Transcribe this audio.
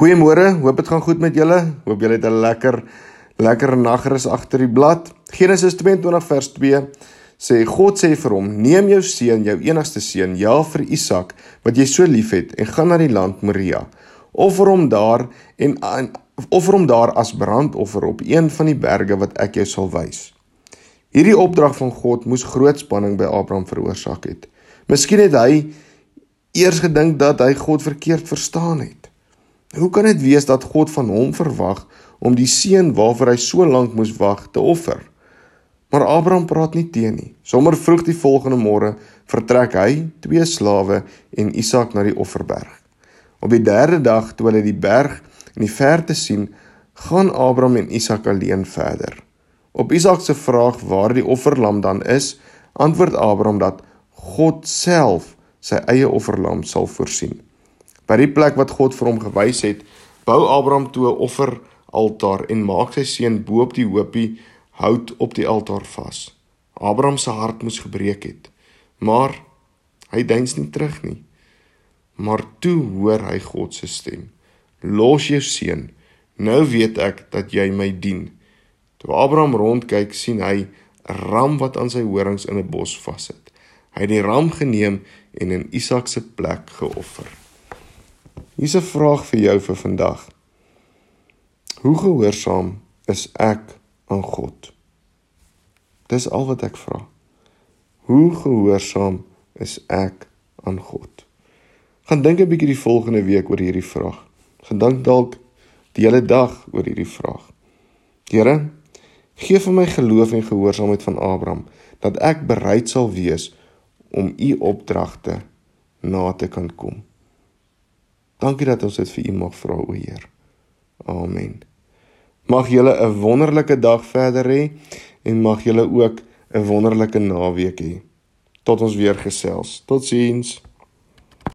Goeiemôre, hoop dit gaan goed met julle. Hoop julle het 'n lekker lekker nagrus agter die blad. Genesis 22 vers 2 sê God sê vir hom: "Neem jou seun, jou enigste seun, ja vir Isak, wat jy so liefhet, en gaan na die land Moria. Offer hom daar en offer hom daar as brandoffer op een van die berge wat ek jou sal wys." Hierdie opdrag van God moes groot spanning by Abraham veroorsaak het. Miskien het hy eers gedink dat hy God verkeerd verstaan het. Hoe kan dit wees dat God van hom verwag om die seun waarvoor hy so lank moes wag te offer? Maar Abraham praat nie teen nie. Sommer vroeg die volgende môre vertrek hy, twee slawe en Isak na die offerberg. Op die derde dag toe hulle die berg in die verte sien, gaan Abraham en Isak alleen verder. Op Isak se vraag waar die offerlam dan is, antwoord Abraham dat God self sy eie offerlam sal voorsien. By die plek wat God vir hom gewys het, bou Abraham toe 'n offeraltaar en maak sy seun bo op die hoopie hout op die altaar vas. Abraham se hart moes gebreek het, maar hy deins nie terug nie. Maar toe hoor hy God se stem: "Los jou seun. Nou weet ek dat jy my dien." Toe Abraham rondkyk, sien hy 'n ram wat aan sy horings in 'n bos vassit. Hy het die ram geneem en in Isak se plek geoffer. Hier's 'n vraag vir jou vir vandag. Hoe gehoorsaam is ek aan God? Dis al wat ek vra. Hoe gehoorsaam is ek aan God? Gaan dink 'n bietjie die volgende week oor hierdie vraag. Gedink dalk die hele dag oor hierdie vraag. Here, gee vir my geloof en gehoorsaamheid van Abraham dat ek bereid sal wees om u opdragte na te kan kom. Dankie dat ons dit vir U mag vra, o Heer. Amen. Mag julle 'n wonderlike dag verder hê en mag julle ook 'n wonderlike naweek hê. Tot ons weer gesels. Totsiens.